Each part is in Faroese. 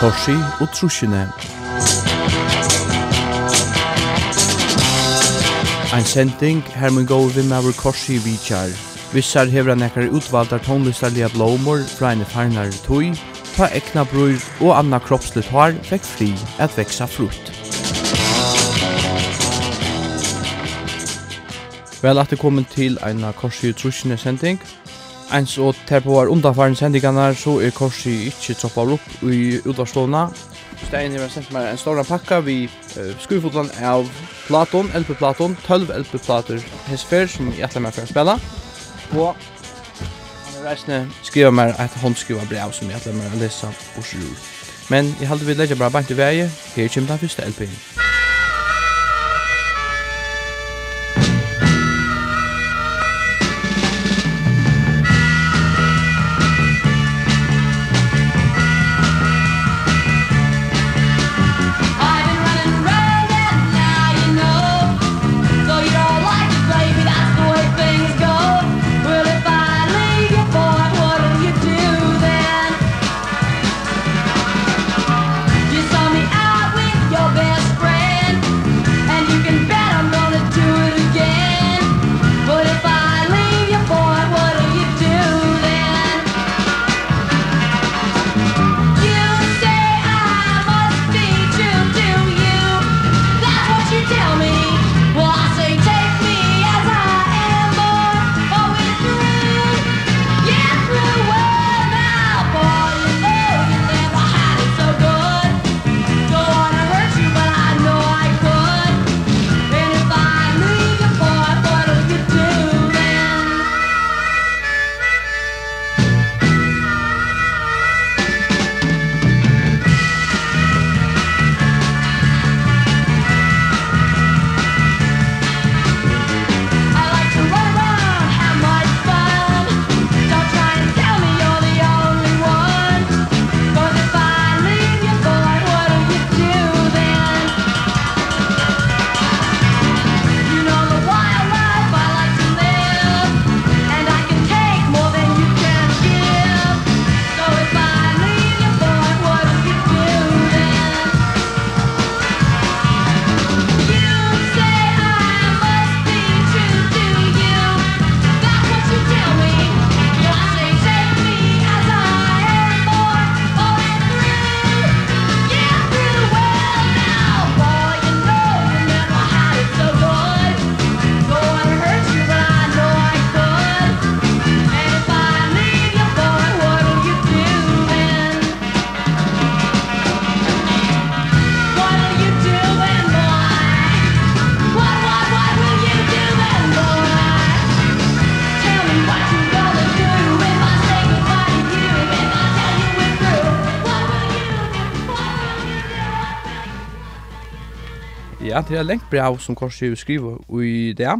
Korsi og Trusjene. Ein sending her mun góð við maður Korsi Vichar. Vissar hevra nekkar utvaldar tónlistarliga blómur fra eini farnar tui, ta ekna brur og anna kroppsligt har fekk fri at veksa frutt. Vel at det kommer til ein Korsi og Trusjene sending, Eins og ter på var undanfaren sendingarna så er korsi ikkje troppa opp i utvarstående. Stein har sendt meg en stor pakka vi uh, skurfotlan av Platon, LP-Platon, 12 LP-Plater hesfer som jeg atler meg for å spela. Og han har reisende skriver meg et håndskriva brev som jeg ætla meg å lesa borsrur. Men jeg halde vi legger bare bant i vei, her kommer den første LP-en. Ja, det er lengt brev som Korsi skriver i det.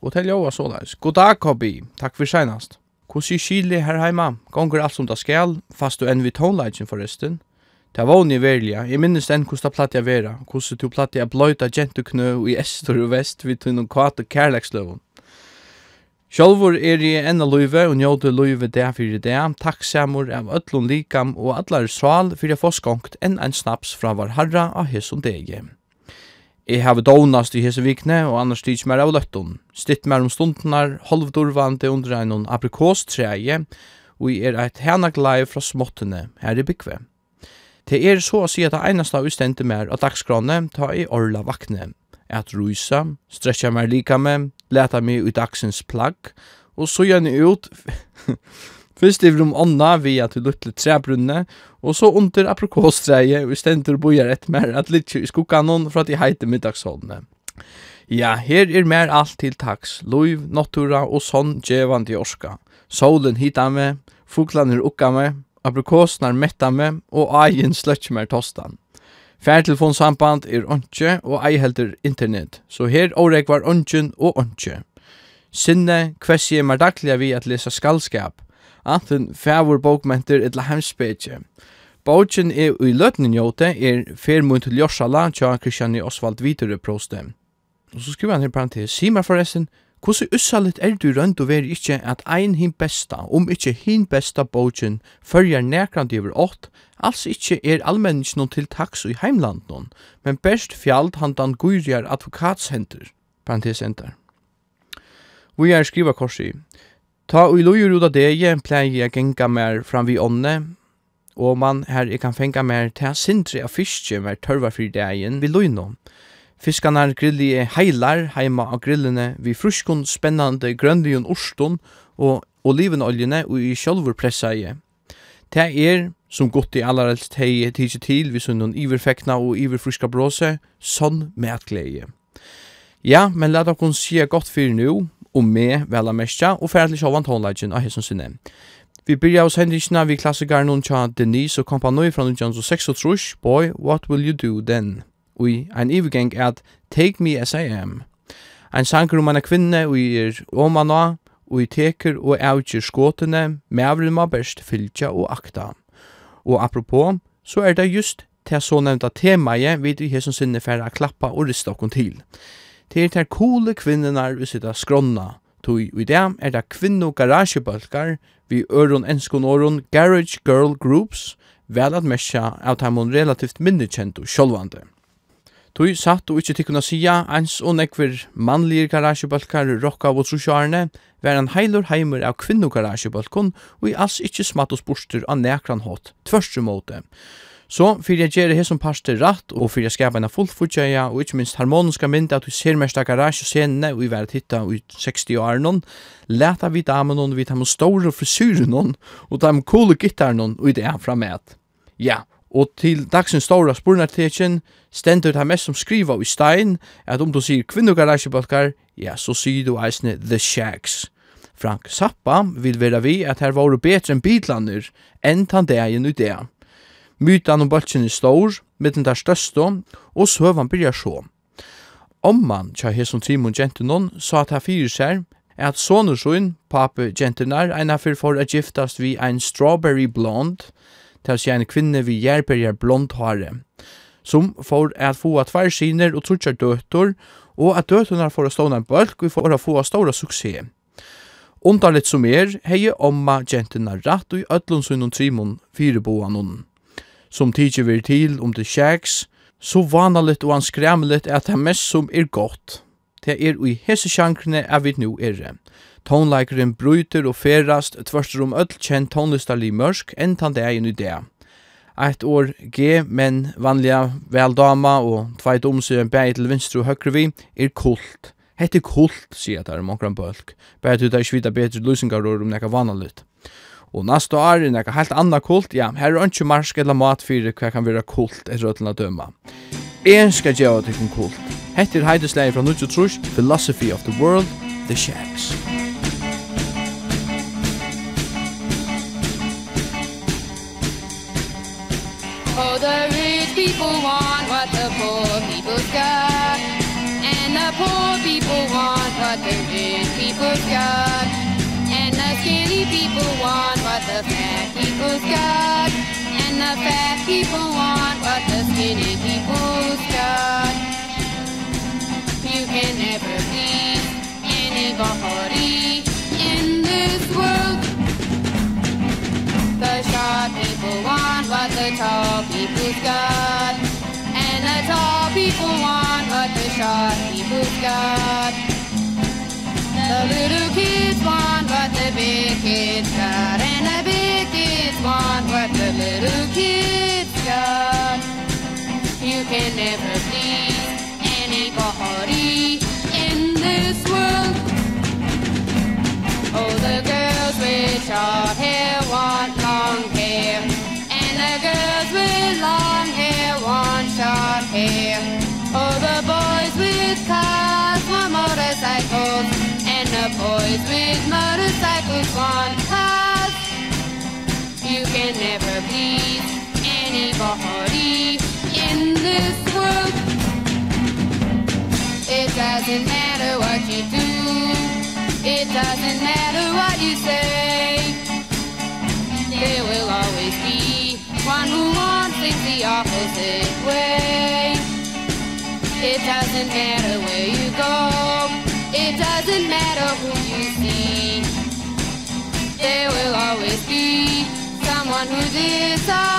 Og til Jova såleis. God dag, Kobi. Takk for senast. Hvordan kili her heima? Gonger alt som det skal, fast du enn vi tonelagen forresten. Det var ni velja. Jeg minnes enn hvordan det platt jeg vera. Hvordan du platt jeg bløyta gentuknø i estor og vest vid tunn kvart og kærleksløvun. Sjálvur er i enn av løyve og njóðu løyve det fyrir det, takk samur av öllun likam og allar sval fyrir jeg få skonkt enn en snaps fra var harra av hesson degi. Jeg har donast i hese vikne, og annars tids mer av løtton. Stitt mer om stundenar, halvdurvande under en aprikostreie, og jeg er eit henaglai fra småttene her i bygve. Det er så å si at det eneste av ustendte mer av dagskrane ta i orla vakne. At rusa, stretcha mer lika med, leta meg i dagsens plagg, og så gjerne ut... Først i om onna via til vi trebrunne, og så under aprikostreie, og i stendur bojar et mer at litt i skukkanon fra de heite middagsholdene. Ja, her er mer alt til taks, loiv, natura og sånn djevandi orska. Solen hita meg, fuglan er ukka meg, aprikosnar metta meg, og eien sløtje mer tostan. Færtelefonsamband er ontje, og ei heldur internet, så her åreg var ontjen og ontje. Sinne, kvessi er mer dagliga vi at lesa skallskap, anten fævur bókmentir illa heimspetje. Bókin er i løtnen jóte er fermund til Jorsala tja Kristjani Osvald Vitere proste. Og så skriver han her parentes, si meg forresten, Hvordan ussalit er du rønt og veri ikkje at ein hin besta, om ikkje hin besta bókin, fyrjar nekrand iver ått, alls ikkje er allmennisnå til taks i heimlandnån, men best fjald handan gyrjar advokatshenter, parentes enter. Vi er skriva korsi, Ta og lojer ut av deg, pleier jeg genga mer fram vi ånne, og man her jeg kan fenga mer til sindri av fiske mer tørva fri dagen vi lojer Fiskarna grilli er heilar heima av grillene vi fruskon spennande grønlion orston og olivenoljene og i sjolvur pressa i. Det er, som godt i allar helst hei tidsi til vi sunnon iverfekna og iverfruska bråse, sånn med Ja, men la dere kunne godt fyrir nu, og med vel mestja, og færre til sjåvan tonelagen av hessens sinne. Vi byrja hos Henrikina vi klassikar noen tja Denise og kompanoi fra 1906 Boy, What Will You Do Then? Ui, ein ivigeng at Take Me As I Am. Ein sanger om en kvinne ui er omana, ui teker og avgjør skåtene, mævlima best fylgja og akta. Og apropå, så er det just til så nevnta temaet vi i hesson sinne færre klappa og rista okkon til. Det er ter kule kvinnenar vi sitta skronna. Tui i dem er det kvinno garagebølgar vi øron enskon åron Garage Girl Groups vel at mesja av taimon relativt minnekjent og sjolvande. Tui satt og ikkje tikkuna sia ens og nekver mannlige garagebølgar rokka av og trusjarne var en heilur heimur av kvinno garagebølkon og i alls ikkje smatt og sporster av nekran hot tvørst Så fyrir jeg gjerne hesson parster rett, og fyrir jeg skapa en fullt fortjøya, og ikkje minst harmoniska mynd at vi ser mest av garasje og scenene, og vi var hitta i 60 år noen, leta vi damen noen, vi tar med store frisyrer noen, og tar med coole gitar noen, og det er fra med. Ja, og til dagsens store spurnartekjen, stendur det mest som skriva i stein, at om du sier kvinnogarasjebalkar, ja, så sier du eisne The Shacks. Frank Zappa vil vera vi at her var betre enn bidlander enn tandegjen ut det. Mytan om bøltjen er stor, mittlen der største, og søvan byrjar så. Omman tja hesson Trimon Gentinon sa at her fyrir seg at sonur sin, pape Gentinar, eina fyrir for a giftast vi ein strawberry blond, til seg en kvinne vi gjerberger blond hare, som får at få at tvær siner og trutjar døtter, og at døtterna får at ståna en bølg og får at få at ståra suksess. Undarligt som er, hei omma Gentinar rett og i ötlundsyn og Timon fyreboan som tidsi vir til om det kjeks, så vanalit og anskramlet at det mest som er godt. Det er i hese sjankrene er vi nu er. Tonleikeren bryter og ferast tvørster om öll kjent tonlistarlig mørsk enn det er i det. Eit år G, men vanliga veldama og tveit omsyn bæg til vinstre og høyre vi, er kult. Hette kult, sier det er omkran bølg. Bæg til det er svita betre løsingar om nekka vanalit. Og næsta år er nekka helt anna kult, ja, her er ikke marsk eller mat fyrir hva kan vera kult etter rødlina døma. En skal gjøre til en kult. Hette er heidesleie fra Nudjo Trush, Philosophy of the World, The Shacks. Oh, the rich people want what the poor people's got And the poor people want what the rich people's got skinny people want what the fat people's got. And the fat people want what the skinny people's got. You can never please anybody in this world. The short people want what the tall people's got. And the tall people want what the short people's got. The little kids want what the big kids got And the big kids want what the little kids got. You can never please anybody in this world. Oh, the girls with short hair want long hair And the girls with long hair want short hair. Oh, the boys with color the boys with motorcycles want us You can never please anybody in this world. It doesn't matter what you do. It doesn't matter what you say. There will always be one who wants things the opposite way. It doesn't matter where you go. It doesn't matter who you see. There will always be Someone who disagrees.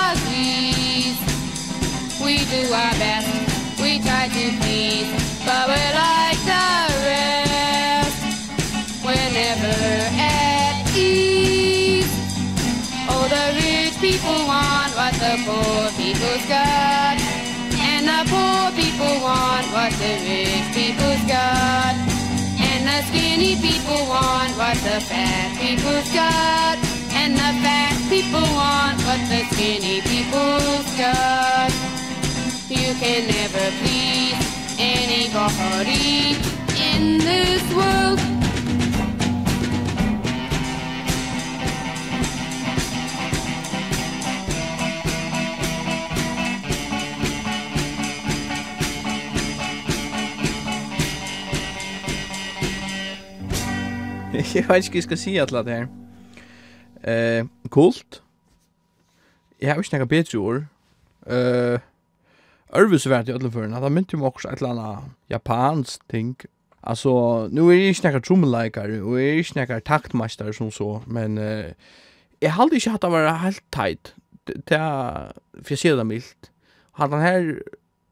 We do our best We try to please But we're like the rest We're never at ease. Oh, the rich people want What the poor people's got And the poor people want What the rich people's got the skinny people want what the fat people's got. And the fat people want what the skinny people's got. You can never please anybody in this world. jeg vet ikke hva jeg skal si at det her. Eh, kult. Jeg har ikke noe bedre ord. Eh, Ørvis vært i ødelføren, at han mynte meg også et eller annet japansk ting. Altså, nå er jeg ikke noen trommelleikere, og jeg er ikke noen taktmeister som så, men eh, jeg hadde ikke hatt å være helt teit. Det er, for jeg sier det mildt. Hadde han her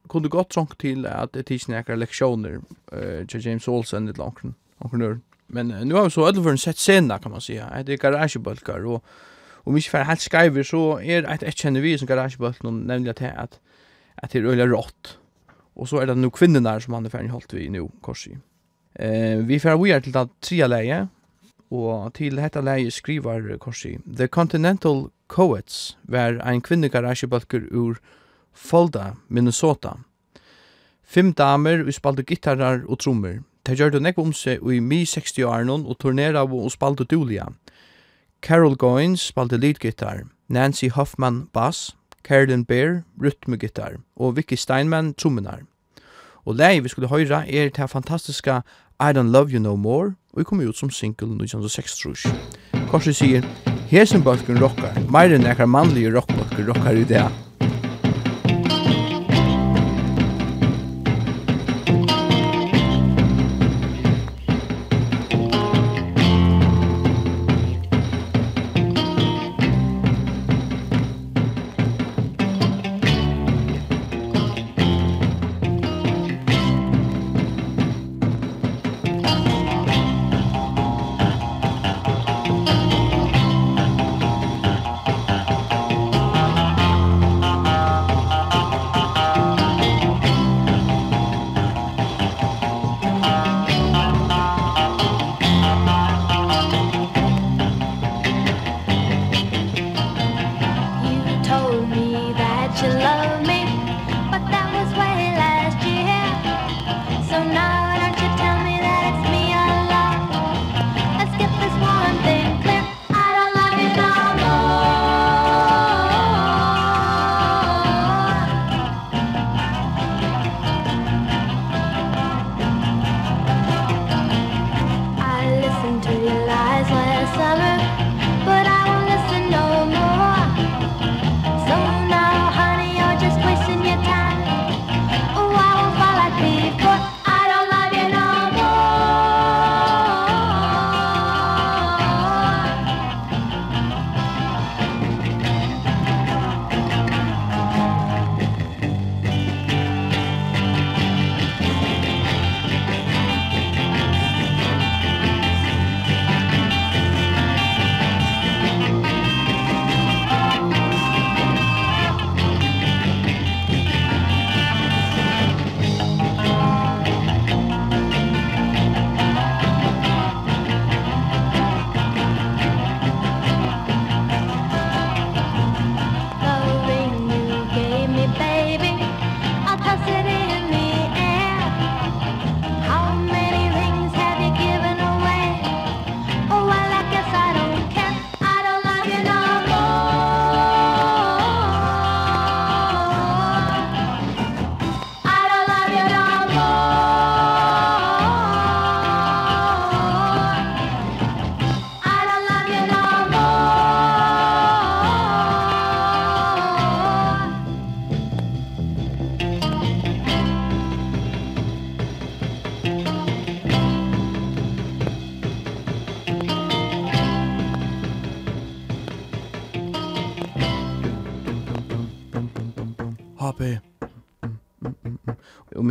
kunne godt sånn til at det er ikke noen leksjoner til James Olsen, et eller annet, annet Men nu har vi så ödel för en sett sena kan man säga. Det är garagebölkar och om vi ska helt skriver så är det ett känner vi som garagebölk någon nämligen att att att det är öliga rått. Och så är det nu kvinnorna som han är färdig hållt vi nu korsi. Eh vi får vi är till att trea läge och till detta läge skriver korsi The Continental Coets var en kvinnegaragebulker ur Folda, Minnesota. Fem damer, vi spalte gitarrar og trommer. De gjør det nekva om seg i mi 60 år og turnera og spalte dulia. Carol Goins spalte leadgitar, Nancy Hoffman bass, Carolyn Bear rytmegitar og Vicky Steinman trummenar. Og lei vi skulle høyra er det fantastiska I Don't Love You No More og kom ut som single 1906 Korsi sier, Hesen bølgen rockar, meir enn ekkar mannlige rockbølgen rockar i det.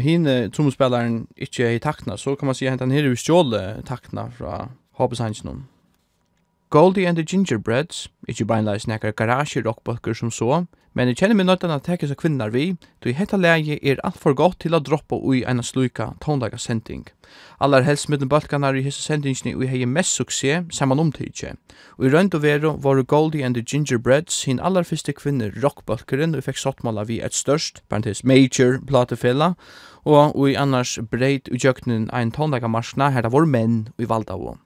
hine trommespelaren ikke er i takna så kan man säga at han här är stjåle takna från Hobbeshansen. Goldie and the Gingerbreads, ikkje beinleis nekkar garasje rockbøkker som så, men jeg kjenner meg nøytan at tekkes av kvinnar vi, då i hetta leie er alt for godt til å droppa ui eina sluika tónleika sending. Allar helst mittan bølkanar i hese sendingini ui hei mest suksess saman omtidje. Og i rønd og vero var Goldie and the Gingerbreads hin allar fyrste kvinner rockbøkkeren og fikk sottmala vi et størst, parentes major, platefella, og i annars breit utjøknen ein tondaga marsna her det var menn i valda av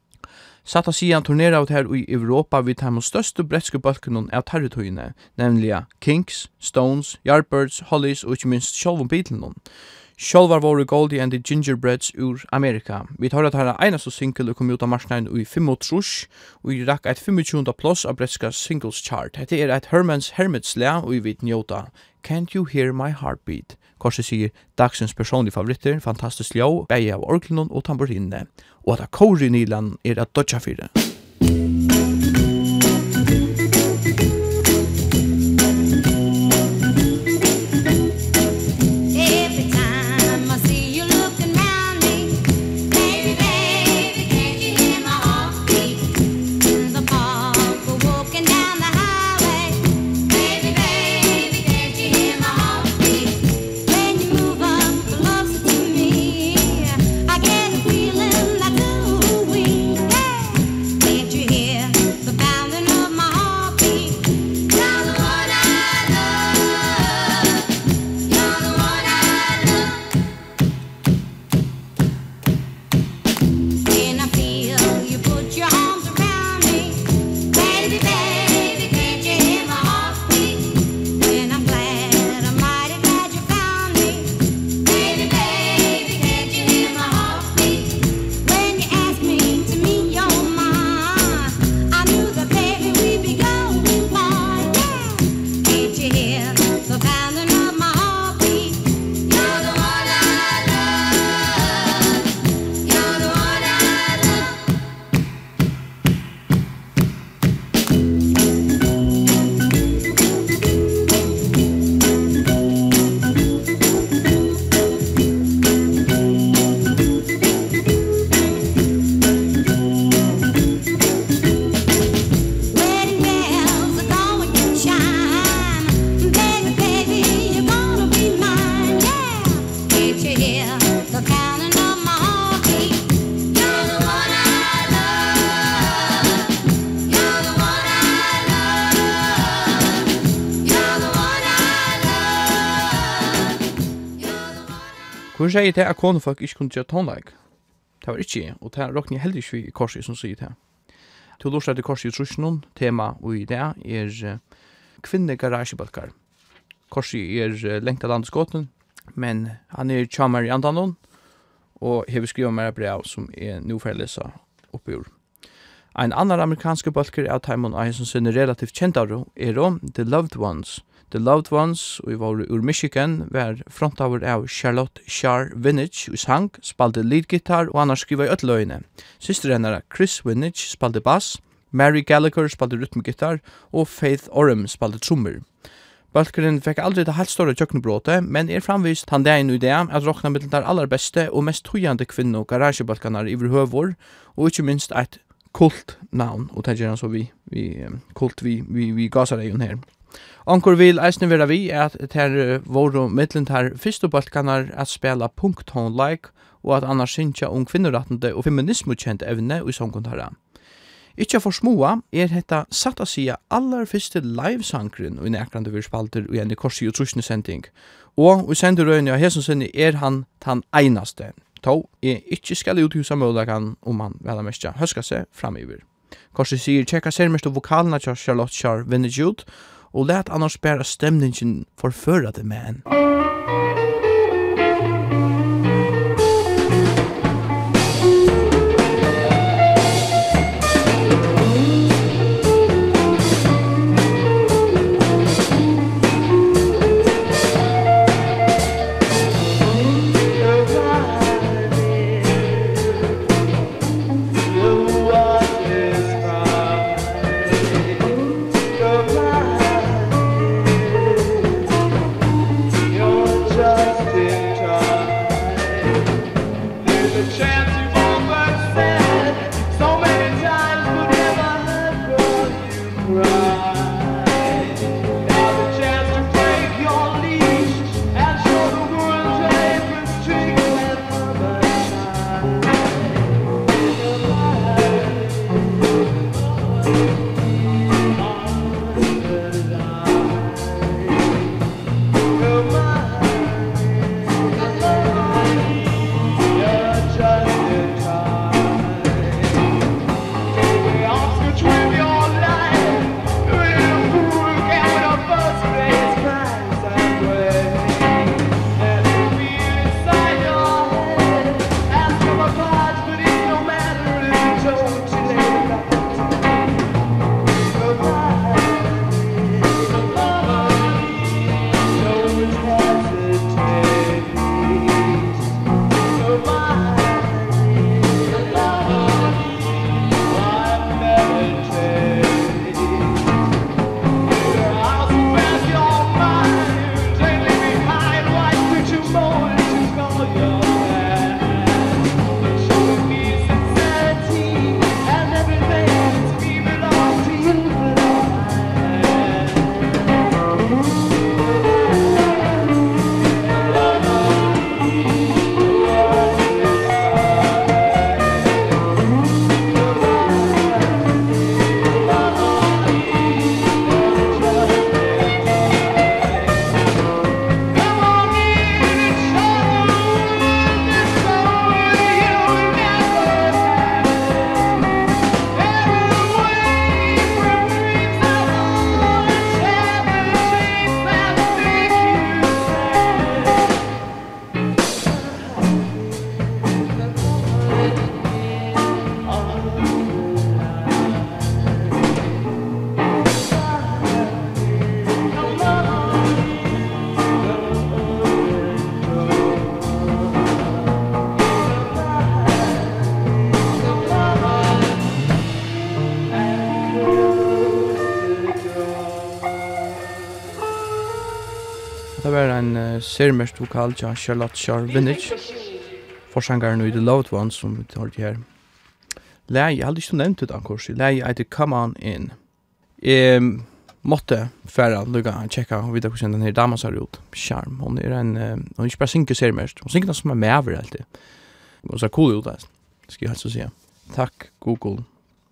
Satt av sidan turnera ut her i Europa vid de største bretske bølkene av territoriene, nemlig Kings, Stones, Yardbirds, Hollies og ikke minst Sjolvon Beatlesen. Sjolvar våre Goldie and the Gingerbreads ur Amerika. Vi tar at her er eneste single og kom ut av marsnein i 5 trus, og vi rakk et 25. plass av bretska singles chart. Hette er et Hermans Hermits lea og vi vet njóta Can't You Hear My Heartbeat? Korset sier dagsens personlige favoritter, fantastisk ljå, beie av orklenon og tamburinne, og at akkori i Nilan er at dodja fyrir. Hon sier til at konefolk ikke kunne gjøre tonleik. Det var ikke, og det råkner jeg heller ikke i korset som sier det. Til å lortet til korset i trusjonen, tema og i det er kvinne garasjebalkar. Korset er lengt av landskåten, men han er tjammer i andanon, og hever skriva mer brev som er nu for lesa oppi. Ein annan amerikansk balkar av Taimon som sinne relativt kjentare er om The Loved Ones, The Loved Ones, og i var ur Michigan, var frontavur av Charlotte Char Vinnich i sang, spalte leadgitar og annars skriva i ötløyene. Syster hennara Chris Vinnich spalte bass, Mary Gallagher spalte rytmgitar og Faith Orem spalte trommer. Balkeren fekk aldri det helt større kjøkkenbråte, men er framvist han det er en idé at råkna mittlen der aller beste og mest tøyande kvinne og garasjebalkanar i høvor, og ikke minst eit kult navn, og tenker han så vi, vi kult vi, vi, vi gasar her. Onkur vil eisne vera vi at ter voru mittlen ter fyrstu balkanar at spela punkthon like og at annars synkja om kvinnorattende og feminismukjent evne i sånn kontara. Ikkje for smoa er hetta satt a sia aller fyrste livesangren og nekrande vi spalter og enn i korsi og trusne sending. Og i senderøyne av hesen sinni er han tan einaste. Tå er ikkje skal uthusa møllagan om han vel mestja høska seg framiver. Korsi sier tjekka sermest og vokalna tja Charlotte Char Vinnejud og let annars bæra stemningen forføra det med en. en uh, sermest vokal til Charlotte Charvinich, forsangeren i The Loved Ones, som vi har her. Læg, jeg hadde ikke nevnt det akkurat, læg etter Come On In. Jeg måtte færa lukka og tjekka og vita hvordan den her damen ser ut. Charm. Hon er en, uh, hon er ikke bare synker sermest. Hon synker som er med over alltid. Hon ser cool ut, altså. skal jeg helst å si. Takk, Google.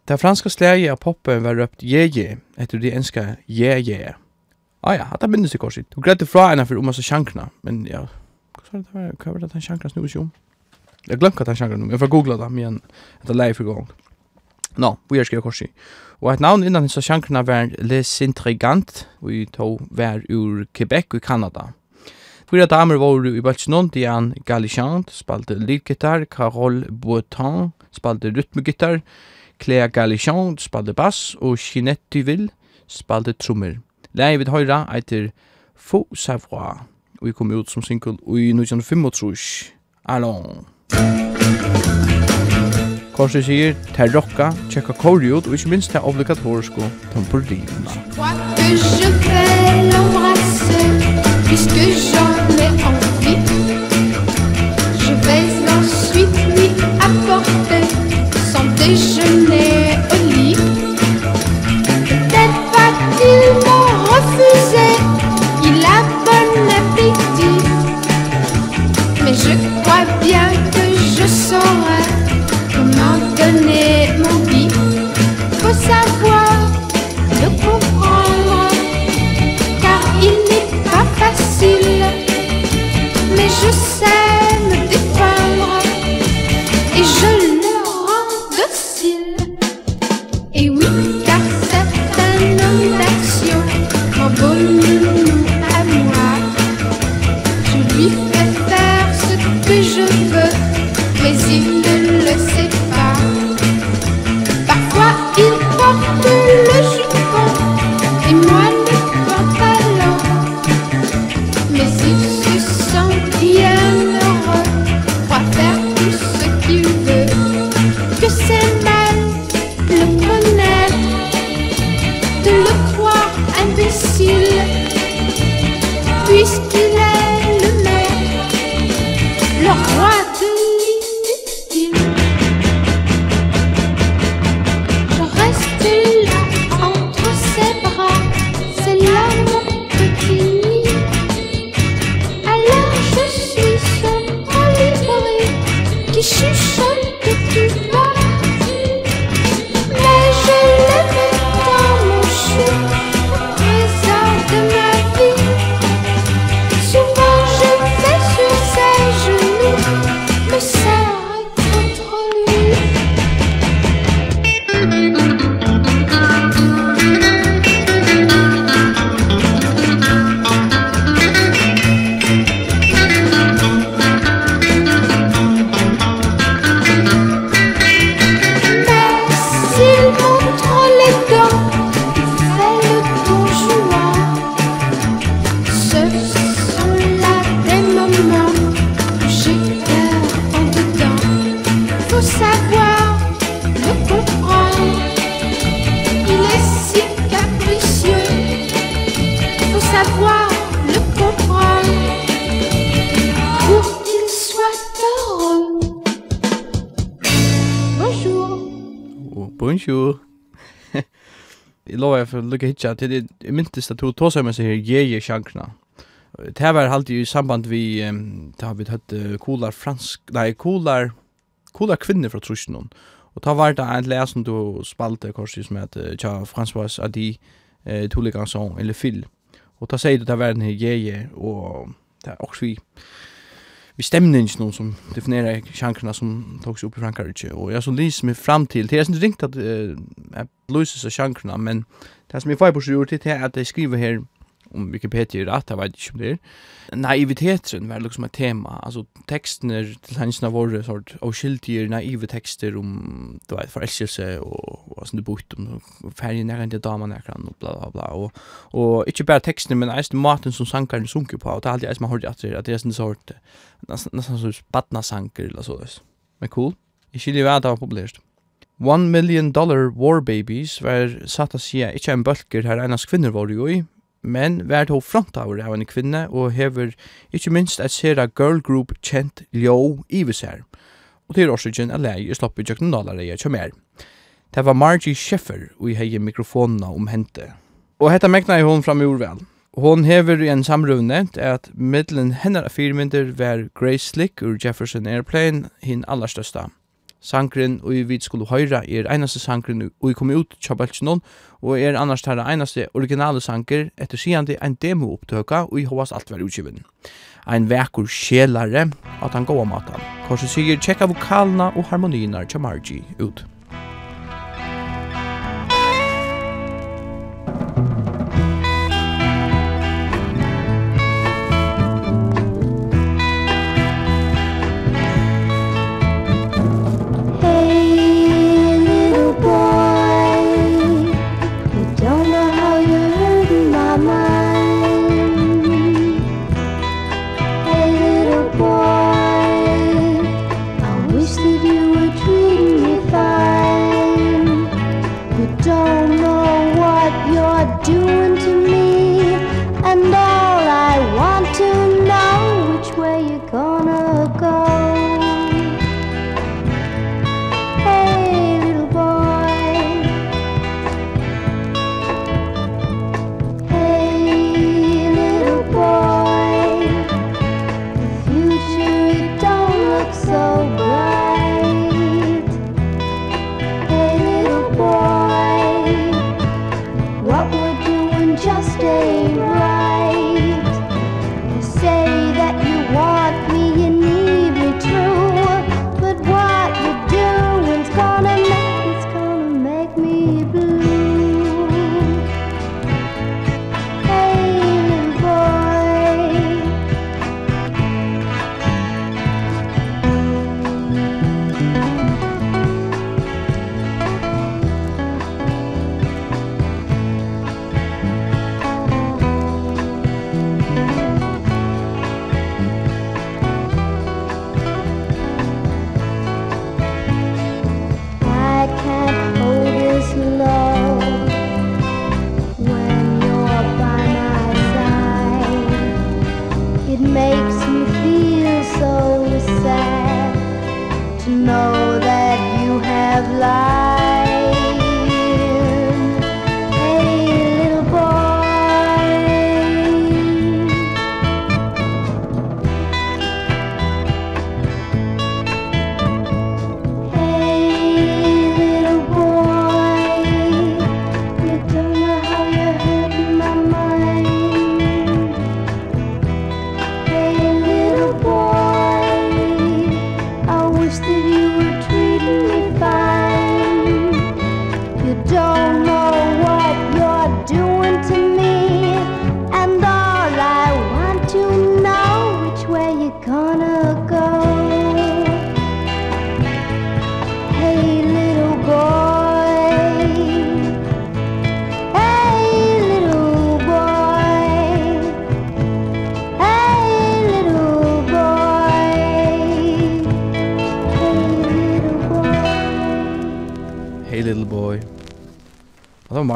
Det franska slæget av poppen var røpt je-je, etter det enska je-je. Ah ja, hatt minnes i korset. Du gledde fra henne for om hans sjankna, men ja, hva var det, hva var det at han sjankna snus jo? Jeg glemte at han sjankna nu, jeg får googla det, men det er lei for gang. Nå, vi er skrevet korset. Og et navn innan hans sjankna var Les Intrigant, og vi tog var ur Quebec i Kanada. Fyra damer var i Balchinon, Diane Galichant, spalte leadgitar, Carole Boetan, spalte rytmegitar, Clea Galichant, spalte bass, og Jeanette Duville, spalte trommer. Læg vid høyra eitir Faux Savoie, og vi kom ut som single i 1935, Allons. Korsi sier, ta rocka, tjekka kori ut, og ikke minst ta obligatorisko tampurinna. Que je vais l'embrasser, puisque j'en ai envie. Je vais ensuite lui apporter, son déjeuner lukka hitja, til jeg myndist at du tås med jeg sier jeje sjankna. Det var alltid i samband vi, det har vi hatt kolar fransk, nei, kolar, kolar kvinner fra trusjonen. Og ta var det en lær som du spalte korsis med at tja François Adi, Tulli Gansson, eller Phil. Og ta sier du det var den her jeje, og det er også vi, vi stämningen någon som definierar chanserna som togs upp i Frankrike och jag så lyser mig fram till det är inte ringt att uh, äh, lyser så chanserna men Det som jeg får på sju til er at jeg skriver her om Wikipedia er rett, jeg vet ikke om det er. Naiviteten var liksom et tema. Altså, tekstene til hensene våre, sort, og skiltier, naive tekster om, du vet, forelskelse, og hva som du bort om, ferien er ikke damen er og bla, bla, bla. Og, og ikke bare tekstene, men eisen maten som sankeren sunker på, og det er alltid som man hørt etter, at det er sånn sort, nesten som badna sanker, eller så. Men cool. Jeg skiljer hva det var populært. One Million Dollar War Babies var satt å si ikkje en bølger her einas kvinner var jo i, men var to frontaur av en kvinne og hever ikkje minst et sera girl group kjent ljó ivis her. Og til årsøkjen er lei i slopp i jøkken nalare jeg kjømer. Det var Margie Schiffer og i heie mikrofonene om hente. Og hetta megna i hon fram i ordvel. Hon hever i en samrøv nevnt at middelen hennar av firmynder var Grace Slick ur Jefferson Airplane, hin allerstøsta sankrin og vi skulle høyra er einaste sankrin og vi kom ut tja bøltsinon og er annars tæra einaste originale sanger etter sigande ein demo opptøka og i hovas alt var utgiven. Ein vekur sjelare at han gåa matan. Korsi sier tjekka vokalna og harmoninar tja Margie ut.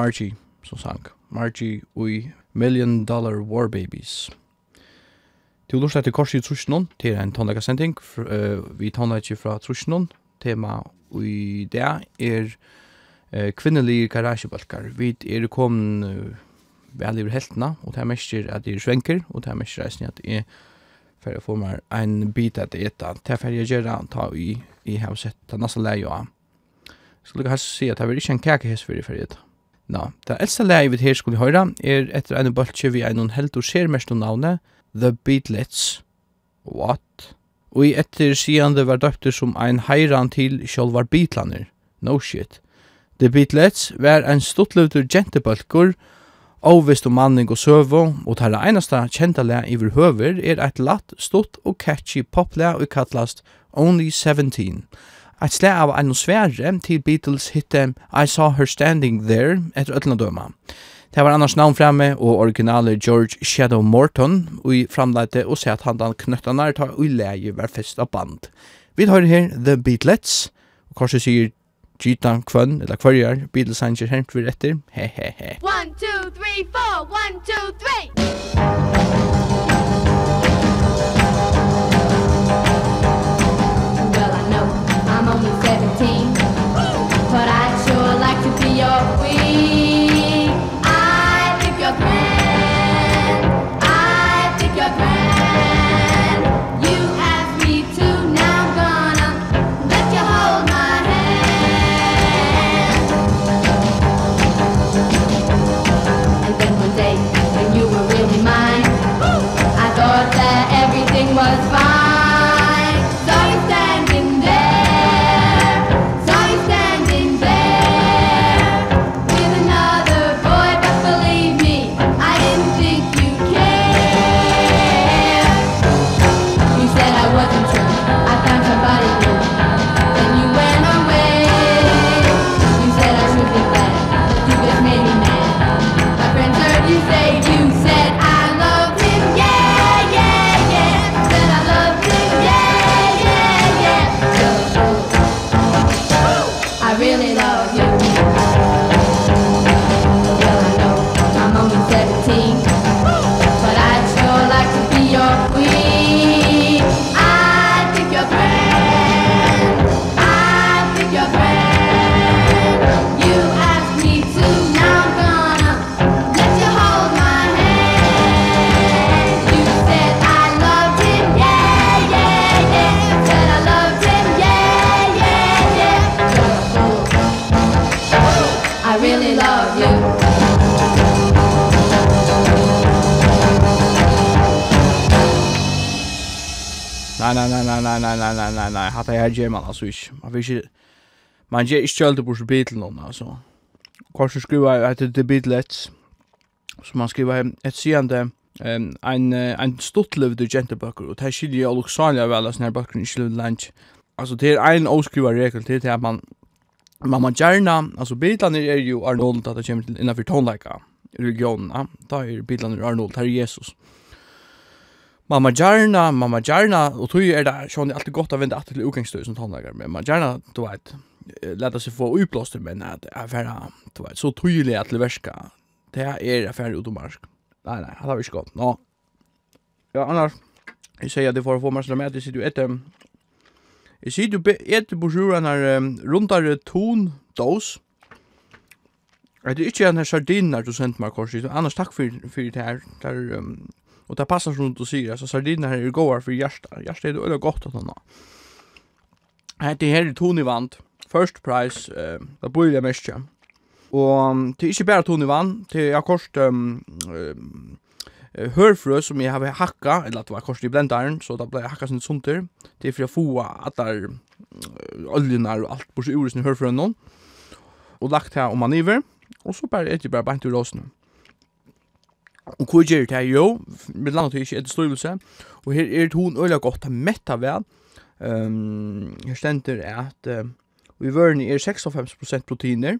Margie som sang. Margie ui Million Dollar War Babies. Du lort etter korset i Trusjnån, til en tonleikasending, uh, vi tonleikje fra Trusjnån, tema ui det er uh, kvinnelige garasjebalkar. Vi er kommet uh, vel i heltene, og det er mest at det er svenker, og det er mest reisende at jeg for å få meg en bit at det etter. Det er for jeg gjør det, ta i, i har sett det neste leie av. Så lukker jeg si at det er ikke en kakehest for jeg for jeg etter. Nå, det eldste leie vi her skulle høre er etter en bøltje vi er noen held og ser mest noen navnet The Beatlets. What? Og i etter siden det var døpte som ein heiran til sjølvar Beatlaner. No shit. The Beatlets var ein stuttløvdur jentebølkur, Óvist om manning og søvo, og tæra einasta kjenta le iver høver er eit latt, stutt og catchy poplæ og kallast Only 17. Et slag av ein svære til Beatles hitte I Saw Her Standing There etter øtlanda døma. Det var annars navn fremme og originale George Shadow Morton i framleite og se at han dan knøttanar tar ui leie hver fest av band. Vi tar her The Beatlets, og kanskje sier Gita kvønn, eller kvørjar, Beatles-sanger hermt vi retter, he he he. One, two, three, four, one, two, three! ting hatt det her gjør man altså ikke. Man vil ikke, man gjør ikke kjølte bort bilen noen, altså. Korsen skriver etter The Beatles, så man skriver et sigende, um, en, en stuttlevd gentebøkker, og det er skiljer jeg luksalige vel, sånne her bøkker ikke levd lunch. Altså, det er en åskriva regel til at man, man må gjerne, altså bilene er jo Arnold, at det kommer til innenfor tonleika, religionen, da er bilene Arnold, her er Jesus man må mamma man må gjerne, og tog er det sånn alltid godt å vende alltid til utgangsstøy som tonlager, men man gjerne, du vet, leta seg få utblåster, men at jeg færre, du vet, så tydelig at leverska, det er jeg færre utomarsk. Nei, nei, det var ikke godt. Nå, ja, annars, jeg sier at jeg får få meg slamet, jeg sitter jo etter, jeg sitter jo etter på sjuren her, rundare ton, dos, Det er ikke en her sardiner du sent meg, Korsi. Annars takk for, for det her. Det er, Och det passar som du säger, alltså sardiner här är goda för hjärta. Hjärta är det öliga gott att ha. Här det här är tonivant. First prize, eh, da blir det mest. Och det är inte bara tonivant, det är kost um, um, hörfrö som jag har hacka eller att det var kors i blendaren så det blev hacka sin sunter det är för att få att där oljorna och allt på sig ur sin hörfrön och lagt här om man iver så bara äter jag bara bant ur rosen Og hva gjør det her? Jo, med til ikke etter støyvelse. Og her er det hun øyla godt til metta vel. Um, her stender at uh, vi vørene er 56% proteiner,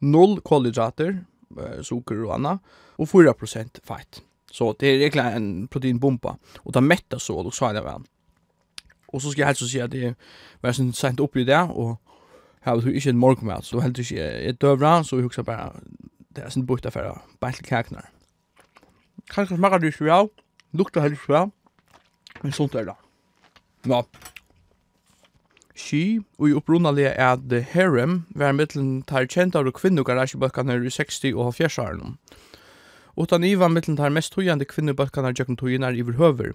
0 kolhydrater, uh, sukker og anna, og 4% fett. Så det er egentlig en proteinbomba. Og det er metta så, og så er det vel. Og så skal jeg helst si at det var sånn sent oppi det, og her var det ikke en morgenmat, så helst ikke jeg døvra, så vi husker bare, det er sånn bort affæra, bare til kaknar. Kanskje smaker det ikke bra. Lukter heller ikke bra. Men sånt er det. Ja. Ski, og i opprunnelig er at Harem var mittelen tar kjent av kvinnogarasjebøkene i 60- og 70-årene. Utan Iva mittelen tar mest tøyende kvinnobøkene i jøkken tøyene i verhøver.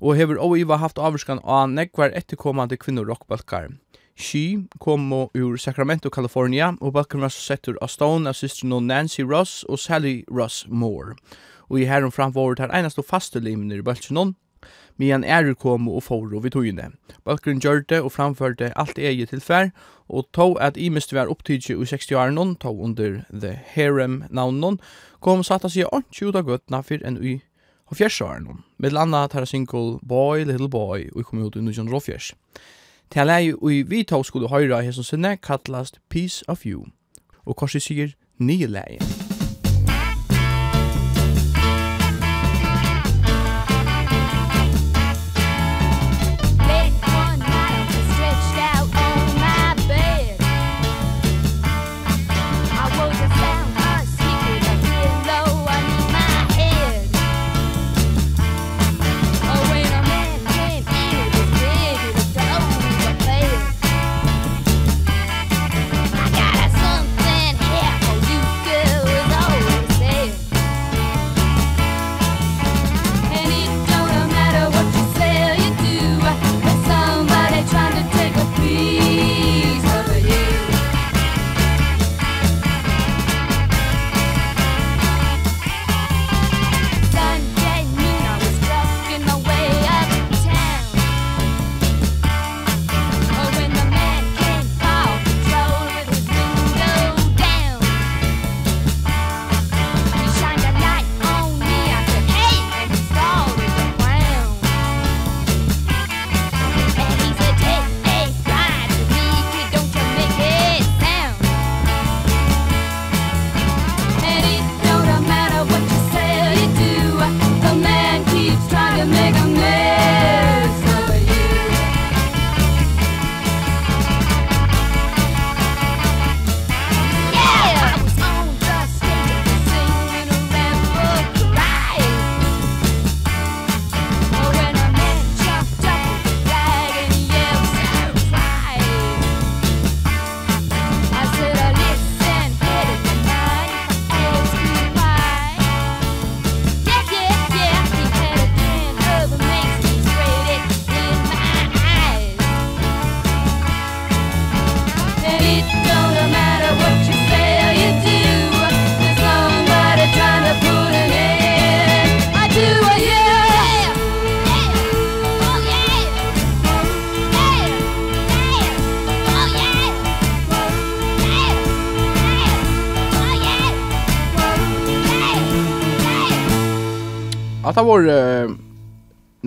Og hever og Iva haft avvarskan av nekvar etterkommande kvinnorockbøkkar. She kom ur Sacramento, California, og bøkken var settur av Stone av systeren Nancy Ross og Sally Ross Moore og i herren framfor tar og faste limner i bølsen medan er kom og fóru við tøyne. gjør det og framførte alt eget tilfær, og tog at imest var opptidje i 60-årene, tog under The Harem-navnen, kom satt seg ordentlig ut av gøttene for enn i og fjersårene. Med landa tar single Boy, Little Boy, og kom ut i 1904. Til lei og vi tog skulle høyra hesson sinne kallast Peace of You, og korsi sier nye leie.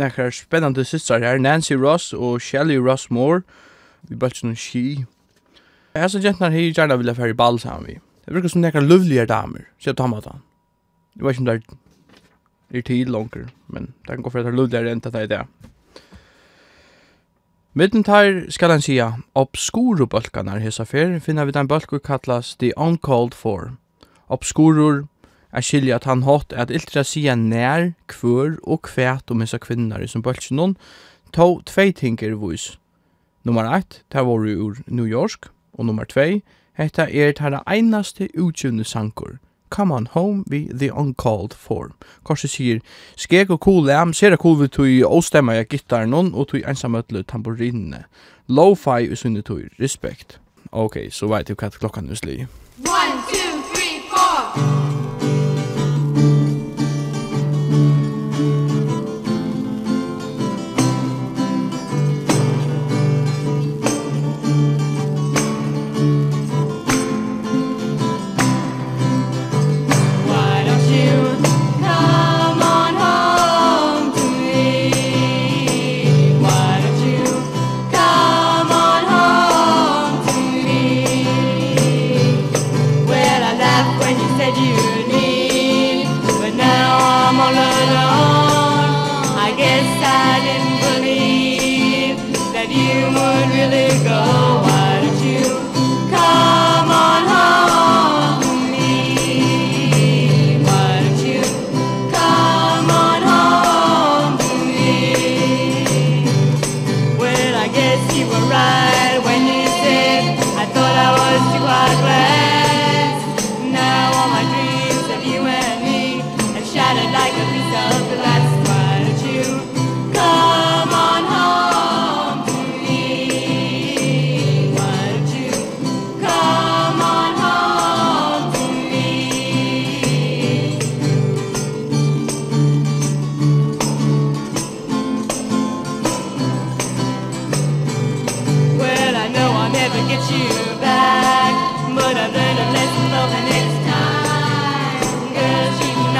nekkar spennande systrar her, Nancy Ross og Shelly Ross Moore, vi bøtt noen ski. Her som jentnar her gjerna vilja færi ball saman vi. Det virker som nekkar løvlige damer, sier Tamata. Jeg vet ikke om det er, er tid langer, men det kan gå for at det er løvligere enn det er det. Mitten tar, skal han sia, obskuro bølkanar hesa fer, finna vi den bølkur kallast The Uncalled For. Obskurur Jeg skiljer at han hatt at iltra sia nær, kvør og kvæt om hessa kvinnar i som bølsen hon, to tvei tinker vois. Nummer 1, det var ur New York, og nummer 2, hetta er tæra einaste utgjunne sankor, Come on home with the uncalled form. Korset sier, skek og cool lam, ser det cool vi tui åstemma jeg gittaren hon, og tui ensamøtle tamburinene. Lo-fi og sunne tui, respekt. Ok, så veit du hva klokkan er sli. 1, 2, 3, 4!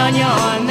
Anjan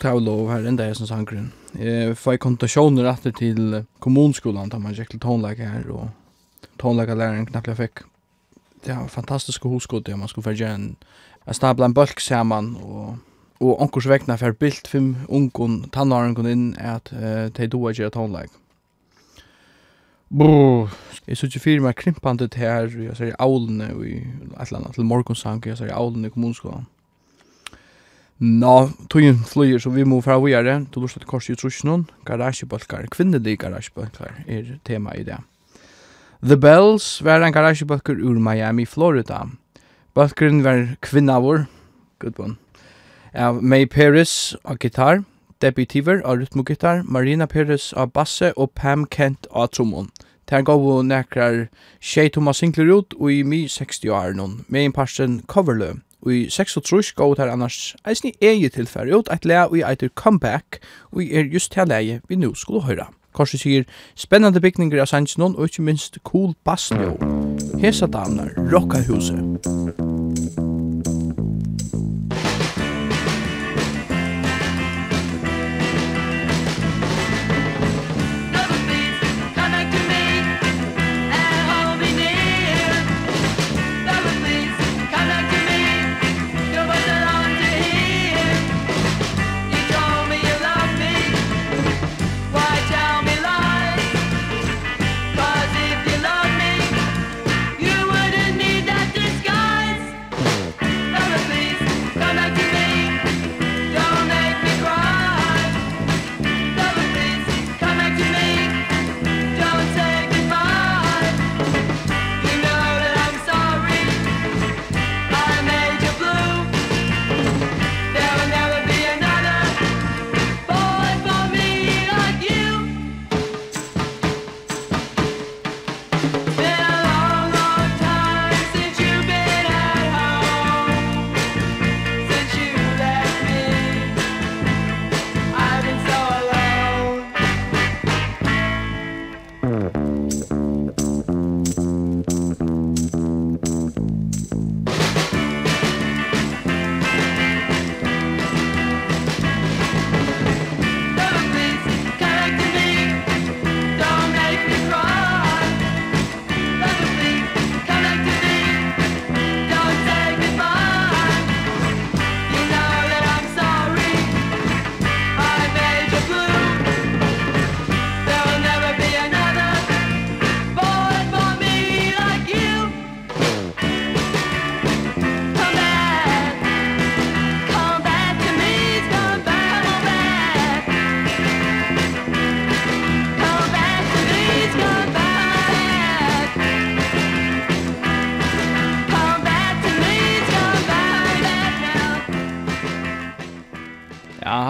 gud Have lov her enda hessen sangren. Jeg får kontasjoner etter til kommunskolan, da man gikk til tonelager her, og tonleikalæreren knappt jeg fikk. Det var fantastiske hoskod, ja, man skulle få gjøre en, en stabla en bølg saman, og og onkurs vegna fer bilt fem ungun tannaringun inn at uh, de doa gjøre tonleik. Brr, jeg sykje fyrir meg krimpande til her, jeg ser i aulene, og i et eller annet, til morgonsang, jeg ser i aulene i kommunskolan. Nå, tøyen flyger, så vi må fra vi er det. Du lurer til kors i trusjonen. Garasjebalkar, kvinnelige garasjebalkar er tema i det. The Bells var en garasjebalkar ur Miami, Florida. Balkaren var kvinnavor, good one, av May Paris av gitar, Debbie Tiver av rytmogitar, Marina Paris av basse og Pam Kent av trommon. Tær gav og nekrar tjej Thomas Sinclair ut og i mi 60 år noen, med en parsen coverløv i 36 gav her annars eisni egi tilfæri ut eit lea i eitur comeback, og er just til leie vi nu skulle høyra. Korsi sier spennande bygninger av sannsnån og ikke minst cool bassnjå. Hesa damnar, rocka huset.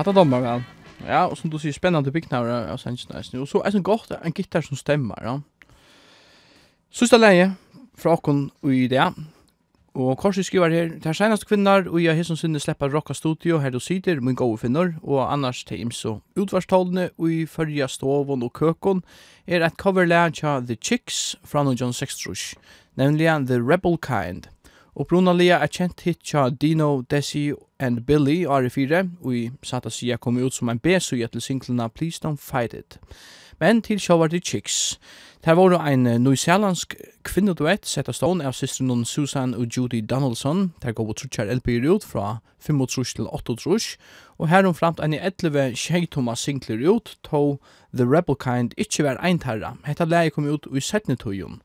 det dommer vel. Ja, og som du sier, spennende byggnaver av Sanchen Og så er det godt en gitar som stemmer, ja. Sista leie fra okken i det. Og Korsi skriver her, «Ter senast kvinnar, og jeg som sinne sleppa rocka studio her du sider, min gode finnar, og annars til imso. Utvarstålene og i fyrja stovon og køkon er et coverlæg tja The Chicks fra 1906, nemlig The Rebel Kind. Opprunalega er kjent hit tja Dino, Desi and Billy ari 4 og i satt sida kom ut som en besuja til singlena Please Don't Fight It. Men til sjå var det Chicks. Det var ein nysjalandsk kvinneduett sett av stående av systrene Susan og Judy Donaldson. Det går trutjar LP ut fra 35 til 38 og her hun framt ein 11 tjeitoma singler ut, to The Rebel Kind ikkje var eintarra. Hetta leie kom ut i 17 tøyum.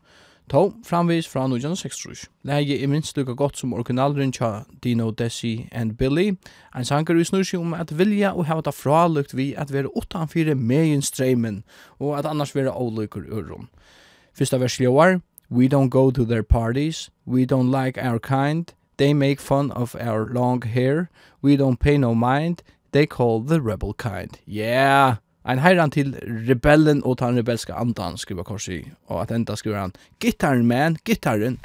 To, framvis fra 1966. Læge er minst lukka godt som originalren tja Dino, Desi and Billy. Ein sankar i snursi om at vilja og hava ta fralukt vi at være utanfyrir megin streimen og at annars være olukur urum. Fyrsta vers ljóar, We don't go to their parties, we don't like our kind, they make fun of our long hair, we don't pay no mind, they call the rebel kind. Yeah! Ein heiran til rebellen og tan rebelska andan skriva korsi og at enda skriver han gitarren Man, gitarren.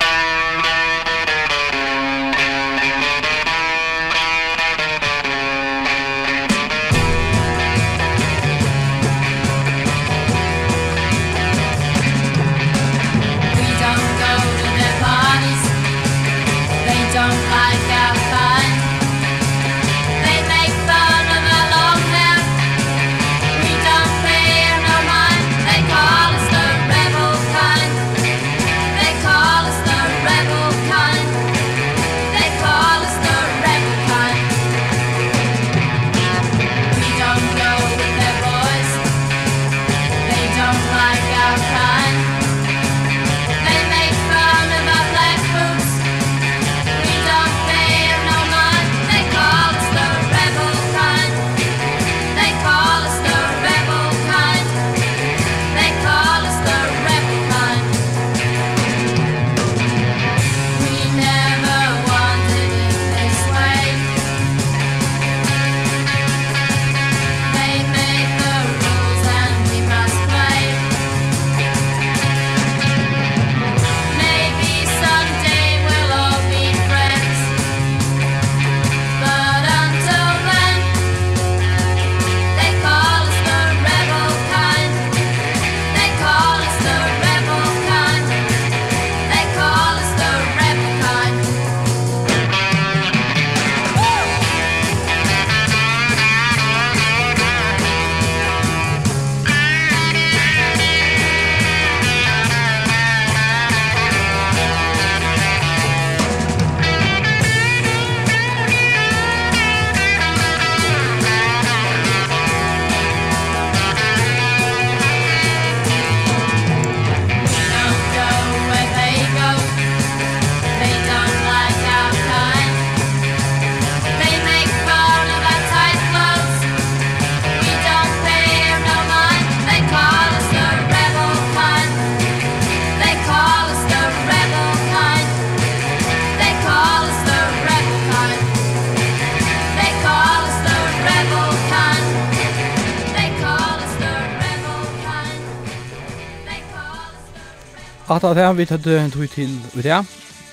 av det vi tatt en tog til i det.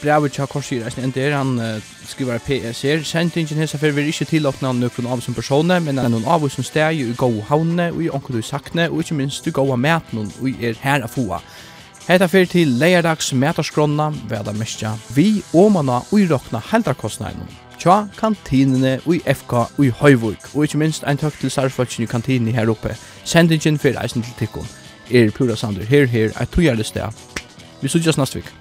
Brevet til Korsi reisen enn der, han uh, skriver PS her. Sendingen hesa fer vi ikke tilåpna nøkron av som personer, men er noen av oss som steg i gode havne, og i onkel du sakne, og ikke minst du gode mætnen, og i er her av foa. Hetta fer til leierdags mæterskrona, veda mestja, vi åmana og i rokna heldarkostnægnen. Tja, kantinene og i FK og i Høyvuk, og ikkje minst ein tøkt til sarfalskjen i kantinen her oppe. Sendingen fer eisen til tikkun er pura Sander her her at sted. Vi sugið næst vik.